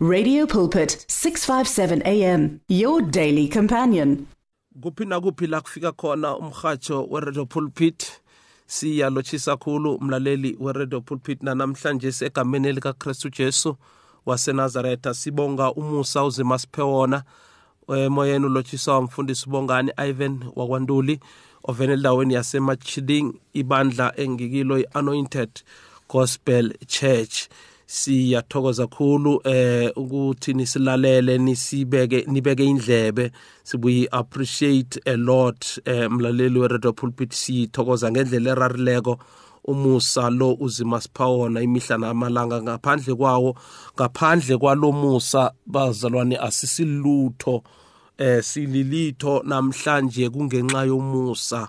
Radio Pulpit 657 AM your daily companion. kuphi nakuphi la kufika khona umhatsho we-radio pulpit? Siyalochisa khulu umlaleli we-radio pulpit nanamhlanje segameni likakristu jesu wasenazaretha. Sibonga umusa uzima siphe wona. Emoyeni ulotshiswa umfundisi ubongani ivan wakwantuli ovene endaweni yasemachiding ibandla engikilo i-anointed gospel church. Siyathokoza khulu eh ukuthi nisilalele nisibeke nibeke indlebe. Sibuyi appreciate a lot eh mlaleli we-radio pulpit. Sithokoza ngendlela erarileko. Umusa lo uzima siphawona imihla namalanga ngaphandle kwawo. Ngaphandle kwalomusa bazalwane asisilutho eh sililitho. Namhlanje kungenxa yomusa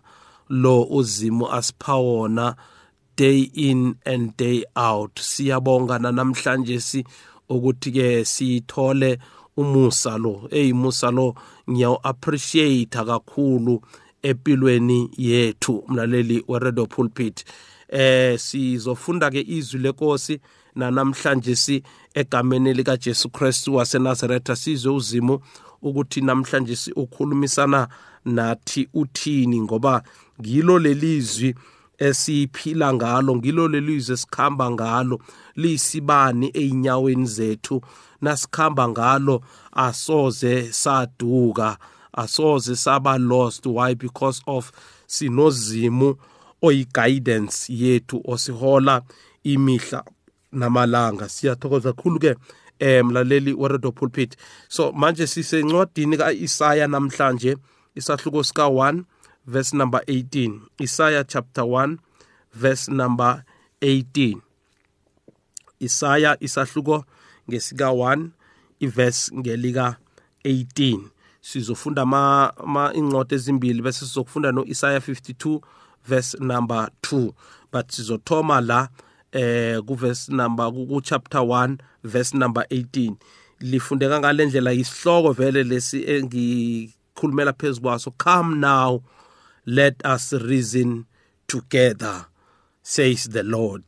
lo uzimo asiphawona day in and day out. Siyabonga namhlanje si ukuthi ke sithole umusa lo. Hey musa lo ngiyaw appreciate kakhulu empilweni yethu mlaleli we-radio pulpit. Eh sizofunda ke izwi lenkosi namhlanje si egameni lika Jesu Kristu waseNazaretha. Sizwe uzimo ukuthi namhlanje si ukhulumisana nathi uthini ngoba ngilo lelizwi esiphila ngalo ngilo lelizwe esikhamba ngalo liyisibani einyaweni zethu. Nasikhamba ngalo asoze saduka asoze saba lost. Why? Because of sinozimu oyi-guidance yethu osihola imihla namalanga. Siyathokoza kakhulu ke eh mlaleli weredo pulpit. So manje sisencwadini ka-isaya namhlanje isahluko sika-1 verse number 18 isaya chapter 1 verse number 18 isaya isahluko ngesika-1 iverse ngelika 18 sizofunda ma, ma ingcwadi ezimbili bese sizokufunda no-isaya 52 verse number 2 but sizothoma la eh kuverse number ku chapter 1 verse number 18 lifundeka ngalendlela isihloko vele lesi engikhulumela phezulu kwaso. Come now let us reason together says the lord.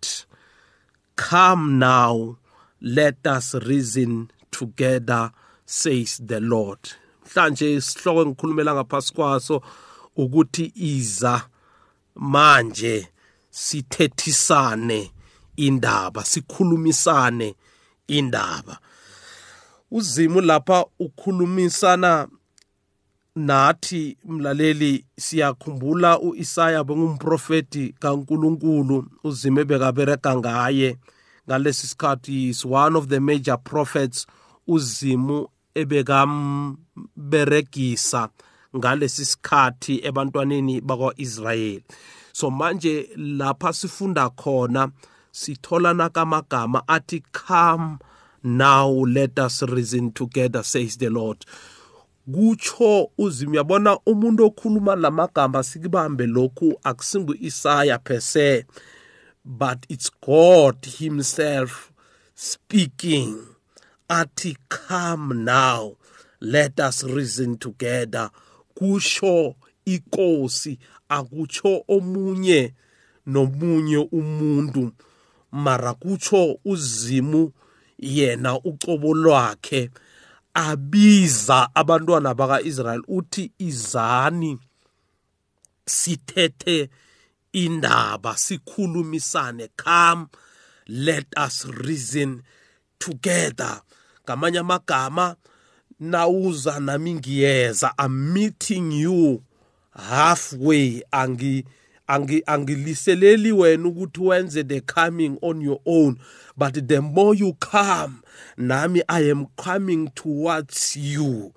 Come now let us reason together says the lord. Mhlanje isihloko engikhulumela ngaphasi kwaso ukuthi iza manje sithethisane indaba sikhulumisane indaba. Uzimu lapha ukhulumisana nathi mlaleli siyakhumbula uIsaya bengumprofeti kaNkuluNkulu uzime bekabereka ngaye. Ngalesi sikhathi is one of the major prophets uzimu ebekamberegisa ngalesi sikhathi ebantwaneni bakwa-Israyeli. So manje lapha sifunda khona sithola nakamagama athi come now let us reason together says the lord. Kutsho uzimi uyabona umuntu okhuluma lamagama sikubambe lokhu akusingu isaya per se but it's god himself speaking. Athi come now let us reason together. Kusho inkosi akutsho omunye nomunye umuntu mara kutsho uzimu yena ucobo lwakhe. Abiza abantwana baka-Israyeli uthi izani sithethe indaba sikhulumisane. Come let us reason together. Ngamanye amagama nawuza nami ngiyeza i'm meeting you halfway angi angiliseleli wena ukuthi wenze the coming on your own. But the more you come nami i am coming towards you.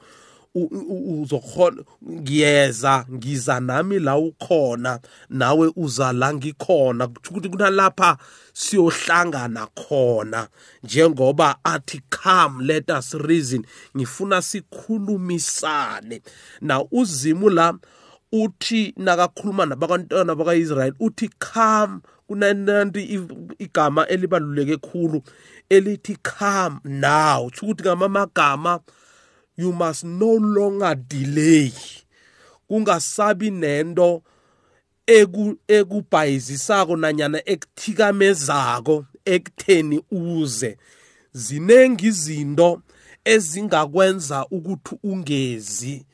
Uzokhona ngiyeza ngiza nami la ukhona nawe uza la ngikhona. Ukuthi kunalapha siyohlangana khona. Njengoba athi come let us reason. Ngifuna sikhulumisane. Na uzimu la uthi nakakhuluma nabantwana baka-israyeli uthi come kunanti igama elibaluleke khulu elithi come now. Ukuthi ngamamagama you must no longer delay. Kungasabi nento ekubhayizisako nanyana ekuthikamezako ekutheni uze. Zinengi izinto ezingakwenza ukuthi ungezi.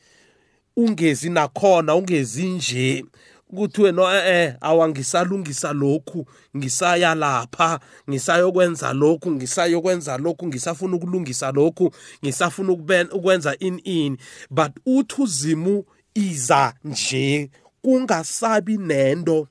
Ungezi nakhona ungezi nje ukuthi wena eh, eh awangisalungisa lokhu ngisaya lapha ngisayokwenza lokhu ngisayokwenza lokhu ngisafuna ukulungisa lokhu ngisafuna ukwenza in in but uthi uzimu iza nje kungasabi nento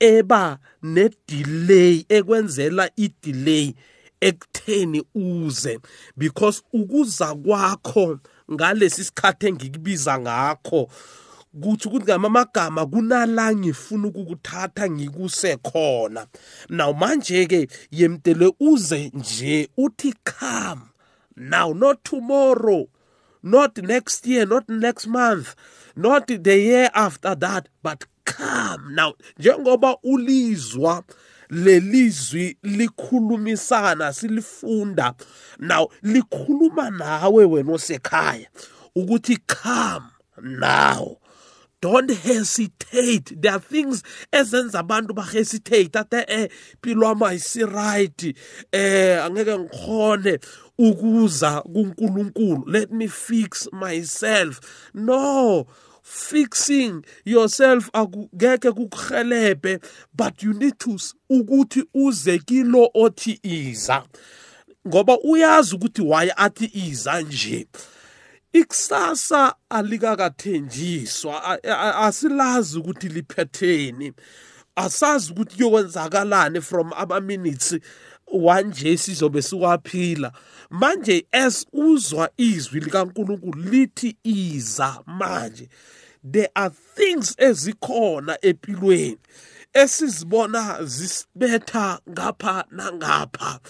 eba ne-delay ekwenzela i-delay ekutheni uze. Because ukuza kwakho ngalesi sikhathi engikubiza ngakho kuthi ukuthi ngamamagama kunala ngifuna ukukuthatha ngikuse khona. Now manje ke yemtele uze nje uthi come now not tomorrow not next year not next month not the year after that but come now. Njengoba ulizwa lelizwi likhulumisana silifunda. Now likhuluma nawe wena osekhaya ukuthi come now. Don't hesitate. There are things ezenza abantu bahesitate ate eh impilo wami ayisi-right eh angeke ngikhone ukuza kuNkulunkulu. Let me fix myself. No fixing yourself akungeke kukuhelebhe but you need to ukuthi uze kilo othi iza. Ngoba uyazi ukuthi why athi iza nje. Ikusasa alikakathenjiswa asilazi ukuthi liphetheni asazi ukuthi kuyokwenzakalani from ama-minutes wanje sizobe siwaphila. Manje as uzwa izwi likaNkuluNkulu lithi iza manje there are things ezikhona empilweni esizibona zisibetha ngapha nangapha.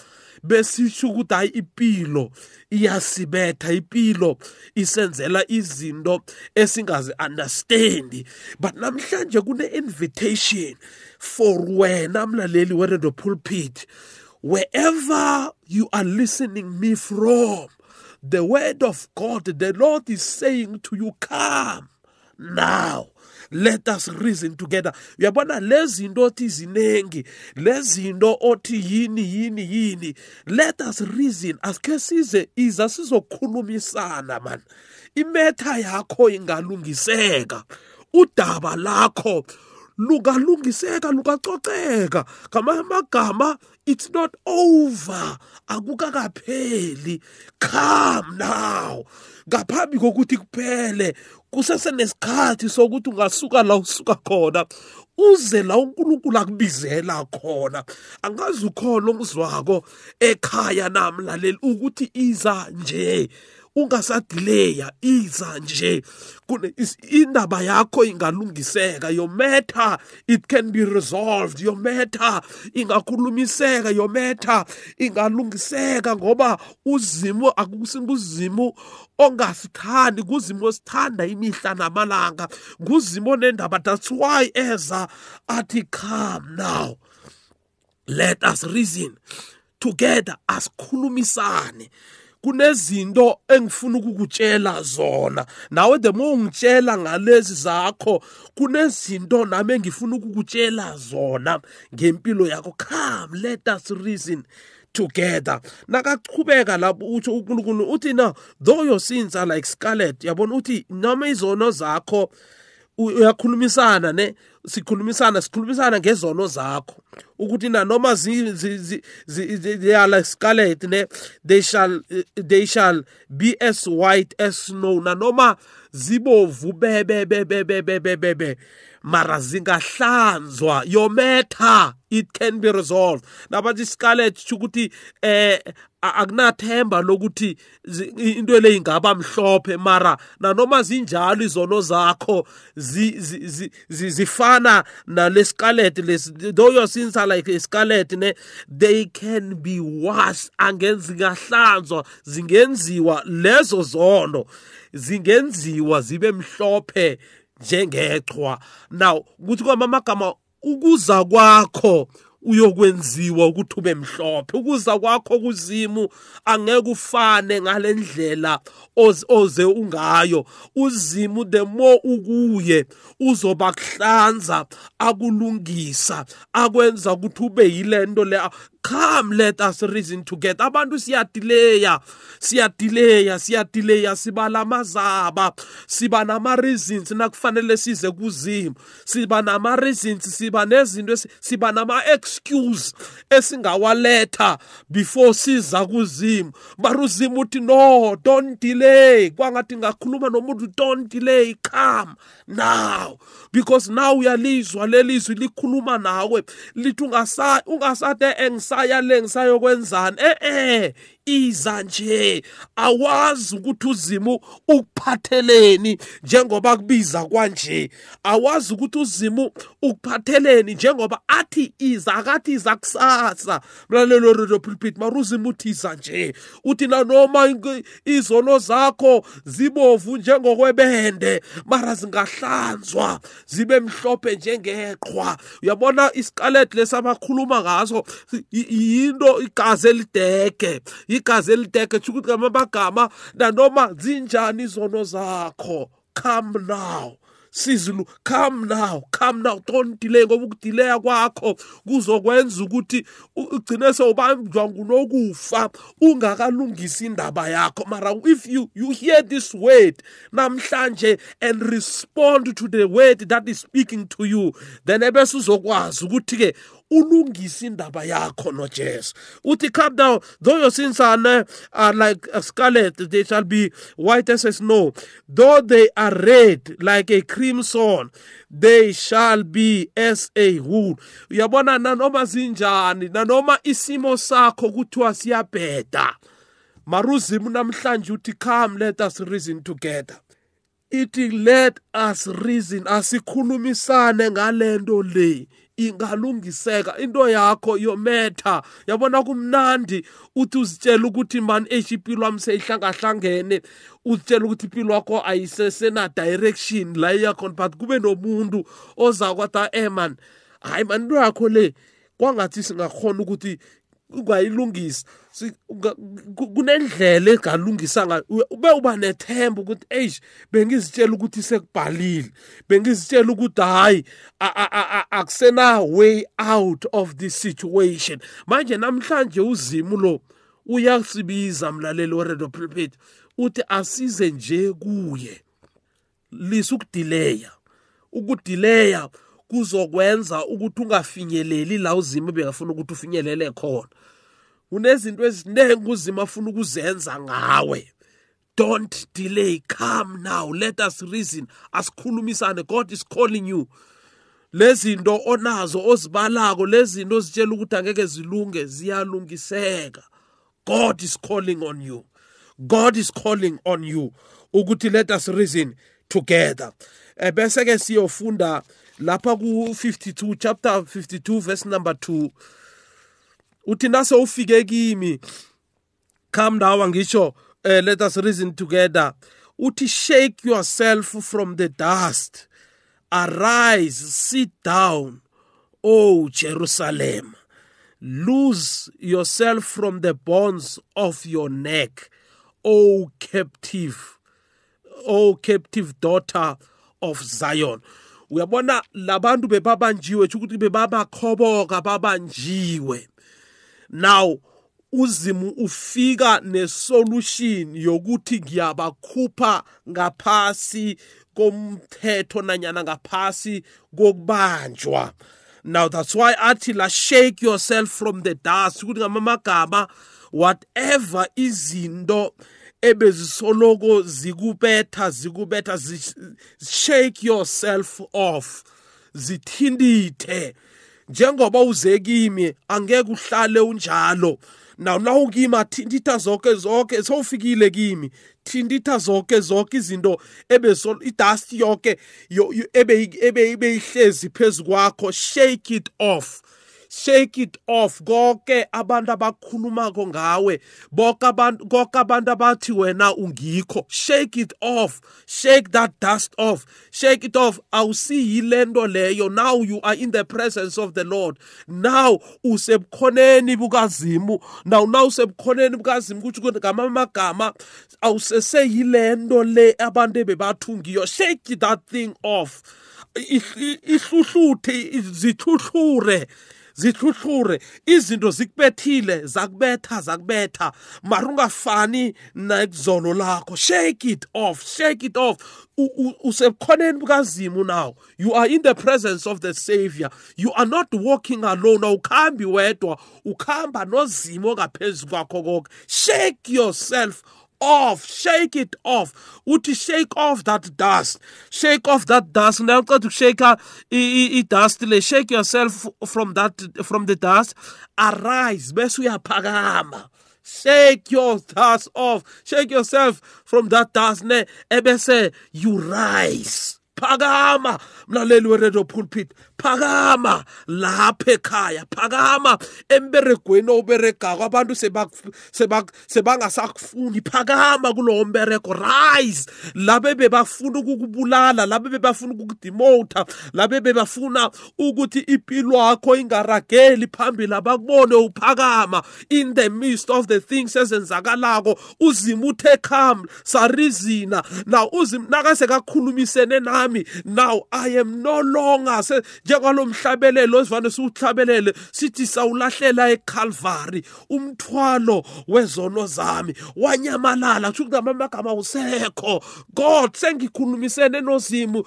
Besisho ukuthi hayi impilo iyasibetha impilo isenzela izinto esingazi understand. But namhlanje kune invitation for wena mlaleli we radio pulpit wherever you are listening me from the word of god the lord is saying to you come now. Let us reason together. Uyabona lezi zinto othi zinengi lezi zinto othi yini yini yini. Let us reason. Asike size iza sizokhulumisana man. Imetha yakho ingalungiseka. Udaba lakho lukalungiseka lukacoceka. Ngamanye amagama it's not over. Akukakapheli. Come now. Ngaphambi kokuthi kuphele kusesenesikhathi sokuthi ungasuka la usuka khona uze la uNkulunkulu akubizela khona. Angazi ukhona ongizwako ekhaya namlaleli ukuthi iza nje. Ungasadileya iza nje. Indaba yakho ingalungiseka. Your matter it can be resolved. Your matter ingakhulumiseka. Your matter ingalungiseka ngoba uzimo akusinguzimu ongasithandi kuzimo osithanda imihla namalanga. Nguzimo nendaba that's why eza athi come now let us reason together asikhulumisane kunezinto engifuna ukukutshela zona. Nawe the more ungitshela ngalezi zakho kunezinto nami engifuna ukukutshela zona ngempilo yakho. Come let us reason together. Nakachubeka lapho utsho uNkulunkulu uthi na though your sins are like scarlet yabona uthi noma izono zakho uyakhulumisana ne sikhulumisana sikhulumisana ngezono zakho. Ukuthi na noma they are like scarlet ne they shall they shall be as white as snow. Na noma zibovu bebe bebe bebe bebe mara zingahlanzwa. Matter it can be resolved. Nabathi scarlet ukuthi eh akunathemba lokuthi into le ingaba mhlophe mara nanoma zinjalo izono zakho zifana nale scarlet though your sins are like a scarlet ne they can be washed angenzi ngahlanzwa zingenziwa lezo zono zingenziwa zibe mhlophe njengechwa. Now ukuthi kwamagama ukuza kwakho uyokwenziwa ukuthi ube mhlophe. Ukuza kwakho kuzimu angeke ufane ngalendlela oze ungayo. Uzimu the more ukuye uzoba kuhlanza akulungisa akwenza ukuthi ube yilento le come let us reason together. Abantu siyadileya siyadileya siyadileya. Siba lamazaba siba nama-reasons nakufanele size kuzimu siba nama-reasons siba nezinto siba nama-excuse esingawaletha before siza kuzimu mara uzimu uthi no don't delay. Kwangathi ngakhuluma nomuntu don't delay come now. Because now uyalizwa lelizwi likhuluma nawe. Lithi ungasade engisaya le ngisayokwenzani eh eh iza nje. Awazi ukuthi uzimu ukuphatheleni njengoba kubiza kwanje. Awazi ukuthi uzimu ukuphatheleni njengoba athi iza akathi iza kusasa. Mlalelo radio pulpit mara uzimu uthi iza nje. Uthi nanoma izono zakho zibovu njengokwebende mara zingahlanzwa zibe mhlophe njengeqhwa. Uyabona isikaleti lesabakhuluma ngaso yinto igazi elidege igazi elidege tsho ukuthi ngamabagama nanoma zinjani izono zakho? Come now. Sizulu come now come now. Don't delay ngoba ukudileya kwakho kuzokwenza ukuthi ugcine sewubanjwa ngunokufa ungakalungisi indaba yakho. Mara if you, you hear this word namhlanje and respond to the word that is speaking to you then ebese uzokwazi ukuthi-ke ulungise indaba yakho nojesu. Uthi come down. Though your sins are, ne, are like a scarlet they shall be white as snow. Though they are red like a crimson they shall be as a wool. Uyabona nanoma zinjani nanoma isimo sakho kuthiwa siyabheda maruzimu namhlanje uthi come let us reason together. Ithi let us reason. Asikhulumisane ngalento le. Ingalungiseka. Into yakho yometha. Yabona kumnandi uthi uzitshela ukuthi mani eish impilo wami seyihlangahlangene. Uzitshela ukuthi impilo yakho ayisesena direction la iyakhona but kube nomuntu oza kwata eh man hayi mani into yakho le kwangathi singakhona ukuthi ungayilungisa. Kunendlela engalungisa ngayo ube uba nethemba ukuthi eish bengizitshela ukuthi sekubhalile. Bengizitshela ukuthi hayi akusena way out of this situation. Manje namhlanje uzimu lo uyasibiza mlaleli weredo pulpit uthi asize nje kuye. Lisa ukudileya. Ukudileya kuzokwenza ukuthi ungafinyeleli la uzima bengafuna ukuthi ufinyelele khona. Kunezinto eziningi uzima afuna ukuzenza ngawe. Don't delay. Come now. Let us reason. Asikhulumisane. God is calling you. Lezinto onazo ozibalako lezinto ozitshela ukuthi angeke zilunge ziyalungiseka. God is calling on you. God is calling on you ukuthi let us reason together. Bese ke siyofunda lapha ku-52 chapter 52 verse number 2 uthi nase ufike kimi come now ngisho uh, let us reason together. Uthi shake yourself from the dust. Arise sit down o jerusalem. Lose yourself from the bonds of your neck o captive o captive daughter of zion. Uyabona labantu bebabanjiwe ukuthi bebabakhoboka babanjiwe. Now uzimu ufika nesolution yokuthi ngiyabakhupha ngaphasi komthetho nanyana ngaphasi kokubanjwa. Now that's why athi la shake yourself from the dust ukuthi ngamamagama whatever izinto ebezisoloko zikubetha zikubetha shake yourself off zithindithe njengoba uze kimi angeke uhlale unjalo. Naw na ukima thinditha zonke zonke sowufikile kimi. Thinditha zonke zonke izinto ebesol idust yonke ebe ebe ihlezi phezukwakho shake it off. Shake it off. Konke abantu abakhulumako ngawe. Bonke abantu konke abantu abathi wena ungikho. Shake it off. Shake that dust off. Shake it off. Awusiyile nto leyo. Now you are in the presence of the lord. Now usebukhoneni bukazimu. Now now usebukhoneni bukazimu kutsho ukuthi ngamamagama awuseseyile nto le abantu ebebathungiyo shake that thing off. Ihluhluthe zithuhlure zihluhlure izinto zikubethile zakubetha zakubetha. Mara ungafani nekuzolo lakho. Shake it off shake it off. Usebukhoneni bukazimu now. You are in the presence of the savior. You are not walking alone. Awukhambi wedwa. Ukhamba nozimo ongaphezu kwakho konke shake yourself off shake it off. Uthi shake off that dust. Shake off that dust. Nawuceda ukushaka i-dust le. Shake yourself from that from the dust. Arise bese uyaphakama. Shake your dust off. Shake yourself from that dust ne ebese you rise. Phakama mlaleli weredio pulpit. Phakama lapha ekhaya phakama emberegweni owuberegako abantu sebangasakufuni. Phakama kulowo mberego rise! Labe bebafuna ukukubulala labe bebafuna ukukudimota labe bebafuna ukuthi impilo yakho ingarageli phambili. Abakubone uphakama in the midst of the things ezenzakalako. Uzima uthe come sarizina. Now uzima nakasekakhulumisene nami now i am no longer njengaloo mhlabelelo esivane siwuhlabelele sithi sawulahlela eCalvary umthwalo wezono zami wanyamalala. Kusho ukuthi amagama awusekho. God sengikhulumisene nozimu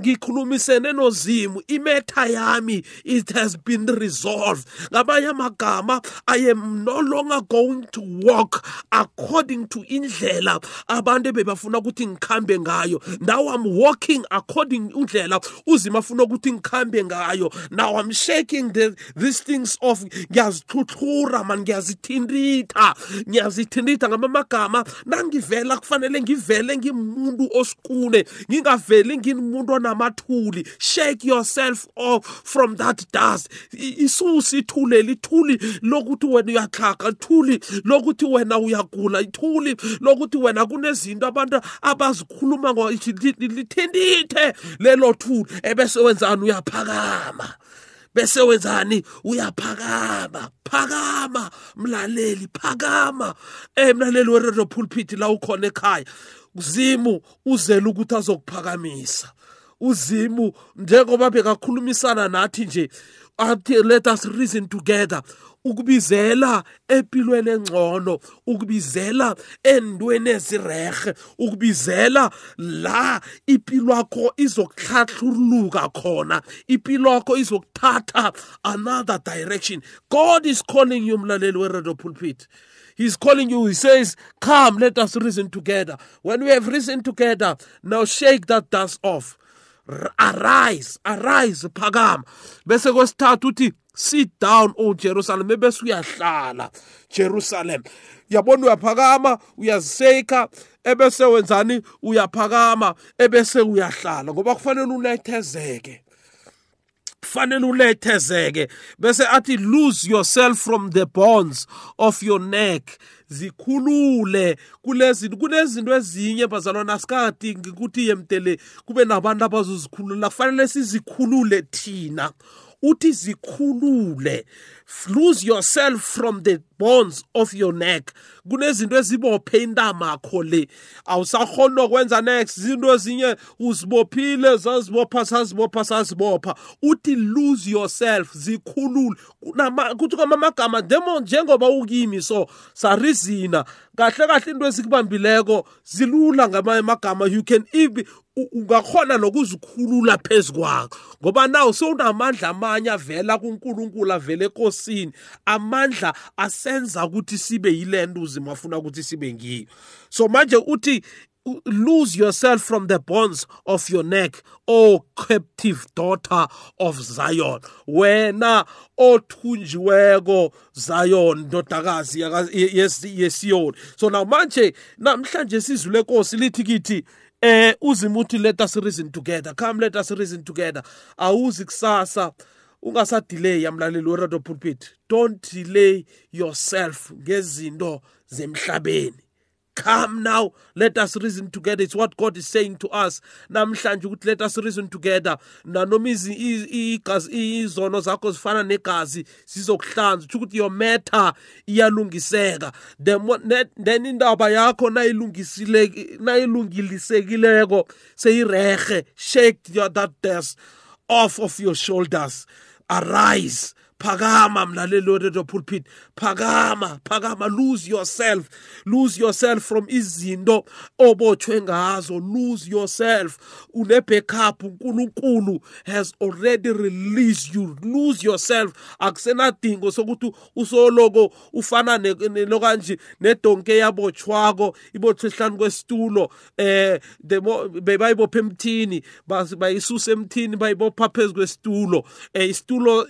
ngikhulumisene nozimu. Imetha yami it has been resolved. Ngamanye amagama i am no longer going to walk according to indlela abantu bebafuna ukuthi ngikhambe ngayo. Now i'm walking according indlela uzima afuna ukuthi ngikhambe ngihambe ngayo. Now i'm shaking the, these things off. Ngiyazithuthura man ngiyazithinditha. Ngiyazithinditha ngamamagama. Nangivela kufanele ngivele ngimuntu osikune. Ngingaveli ngimuntu onamathuli. Shake yourself off from that dust. Isusi ithule lithuli lokuthi wena uyaxhaga ithuli lokuthi wena uyagula ithuli lokuthi wena kunezinto abantu abazikhuluma lithindithe lelo thuli. Ebese wenzani? Uyaphaka uyaphakama. Bese wenzani? Uyaphakama. Phakama mlaleli phakama. Eh mlaleli weredio pulpit la ukhona ekhaya. Uzimu uzele ukuthi azokuphakamisa. Uzimu njengoba bekakhulumisana nathi nje athi let us reason together. Ukubizela empilweni engcono ukubizela endweni ezirehe ukubizela la impilo yakho izokuhlahluluka khona impilo yakho izokuthatha another direction god is calling you mlaleli we-radio pulpit He's calling you. He says, Come, let us reason together. When we have reasoned together, now shake that dust off. Arise, arise, phakama. Bese kwesithathu uthi sit down o Jerusalem ebese uyahlala. Jerusalem yabona uyaphakama uyaziseka ebese wenzani? Uyaphakama ebese uyahlala ngoba kufanele ulethezeke kufanele ulethezeke bese athi lose yourself from the bonds of your neck. Zikhulule kulezi kunezinto ezinye bazalwana sikadingi ukuthi yemtele kube nabantu abazozikhulula. Kufanele sizikhulule thina. Uthi zikhulule lose yourself from the bonds of your neck kunezinto ezibophe intamakho le. Awusakhona nokwenza next izinto ezinye uzibophile zazibopha sazibopha sazibopha. Uthi lose yourself zikhulule. Kuthi kwamamagama demo njengoba ukimi so sarizina. Kahle kahle into ezikubambileko zilula ngamanye amagama. You can even ungakhona nokuzikhulula phezu kwakho. Ngoba naw sewunamandla amanye avela kunkulunkulu avele ekosini. Amandla asenza ukuthi sibe yile nto uzima afuna ukuthi sibe ngiyo. So manje uthi lose yourself from the bonds of your neck o captive daughter of zion. Wena othunjiweko zion ndodakazi yesiyoni. So now manje namhlanje sizwi lenkosi lithi kithi eh uzima uthi let us reason together. Come let us reason together. Awuzi kusasa ungasadelay yamlaleli weradio pulpit. Don't delay yourself ngezinto zemhlabeni. Come now let us reason together. It's what god is saying to us. Namhlanje ukuthi let us reason together. Nanoma igazi izono zakho zifana negazi zizokuhlanza utsho ukuthi your matter iyalungiseka. Then indaba yakho nayilungilisekileko seyirehe shake that dust off of your shoulders. Arise phakama mlaleli weredio pulpit. Phakama phakama. Lose yourself. Lose yourself from izinto obotshwe ngazo. Lose yourself. Une-backup. Unkulunkulu has already released you. Lose yourself. Akusenadingo sokuthi usoloko ufana lokanje nedonke yabotshwako ibotshwe ehlanu kwesitulo eh bayibopha emthini bayisusa emthini bayibopha phezu kwesitulo eh isitulo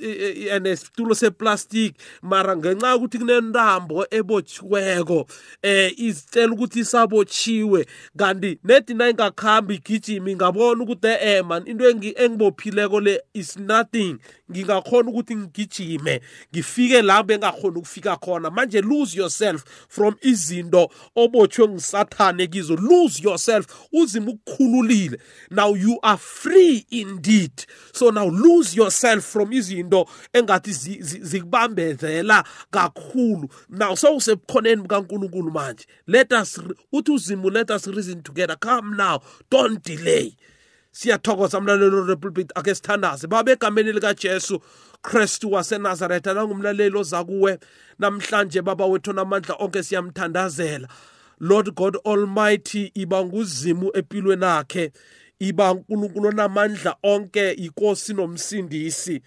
and isitulo seplastic. Mara ngenxa ukuthi kunentambo ebotshiweko eh izitshela ukuthi isabotshiwe kanti nedi nayingakhambi igijimi ngabona ukuthi eh man into engibophileko le is nothing. Ngingakhona ukuthi ngigijime ngifike la bengakhona ukufika khona. Manje lose yourself from izinto obotshwe ngisathane kizo. Lose yourself uzima ukukhululile. Now you are free indeed. So now lose yourself from izinto engathi zikubambezela kakhulu. Now sowusebukhoneni bukankulunkulu manje. Let us uthi uzimu let us reason together. Come now don't delay. Siyathokoza mlalelo republic ake sithandaze. Baba egameni likajesu kristu wasenazaretha nangumlaleli oza kuwe. Namhlanje baba wethu namandla onke siyamthandazela. Lord god almighty iba nguzimu empilweni akhe iba unkulunkulu onamandla onke inkosi nomsindisi.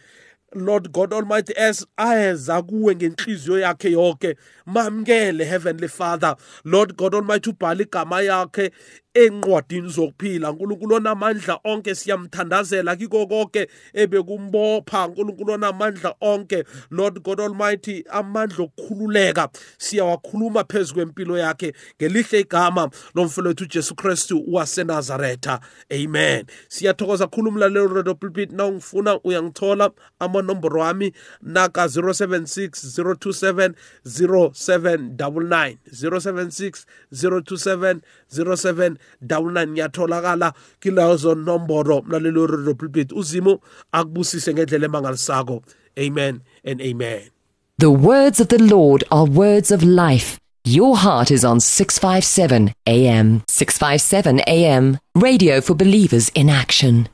Lord God Almighty as ayeza kuwe ngenhliziyo yakhe yonke. Mamkele heavenly father. Lord God Almighty ubhala igama yakhe. Encwadini zokuphila. uNkulunkulu onamandla onke siyamthandazela kiko konke ebekumbopha. uNkulunkulu onamandla onke Lord God Almighty amandla okukhululeka. Siyawakhuluma phezulu kwempilo yakhe ngelihle igama lomfowethu uJesu Kristu waseNazaretha. Amen. Siyathokoza khulu umlalelo radio pulpit. Na ungifuna uyangithola. Amanomboro wami naka 076 027 0799 076 027 07 kilezo nomboro uzimo akubusise ngendlela emangalisako. Amen and amen. The words of the lord are words of life. Your heart is on 657 am 657 am radio for believers in action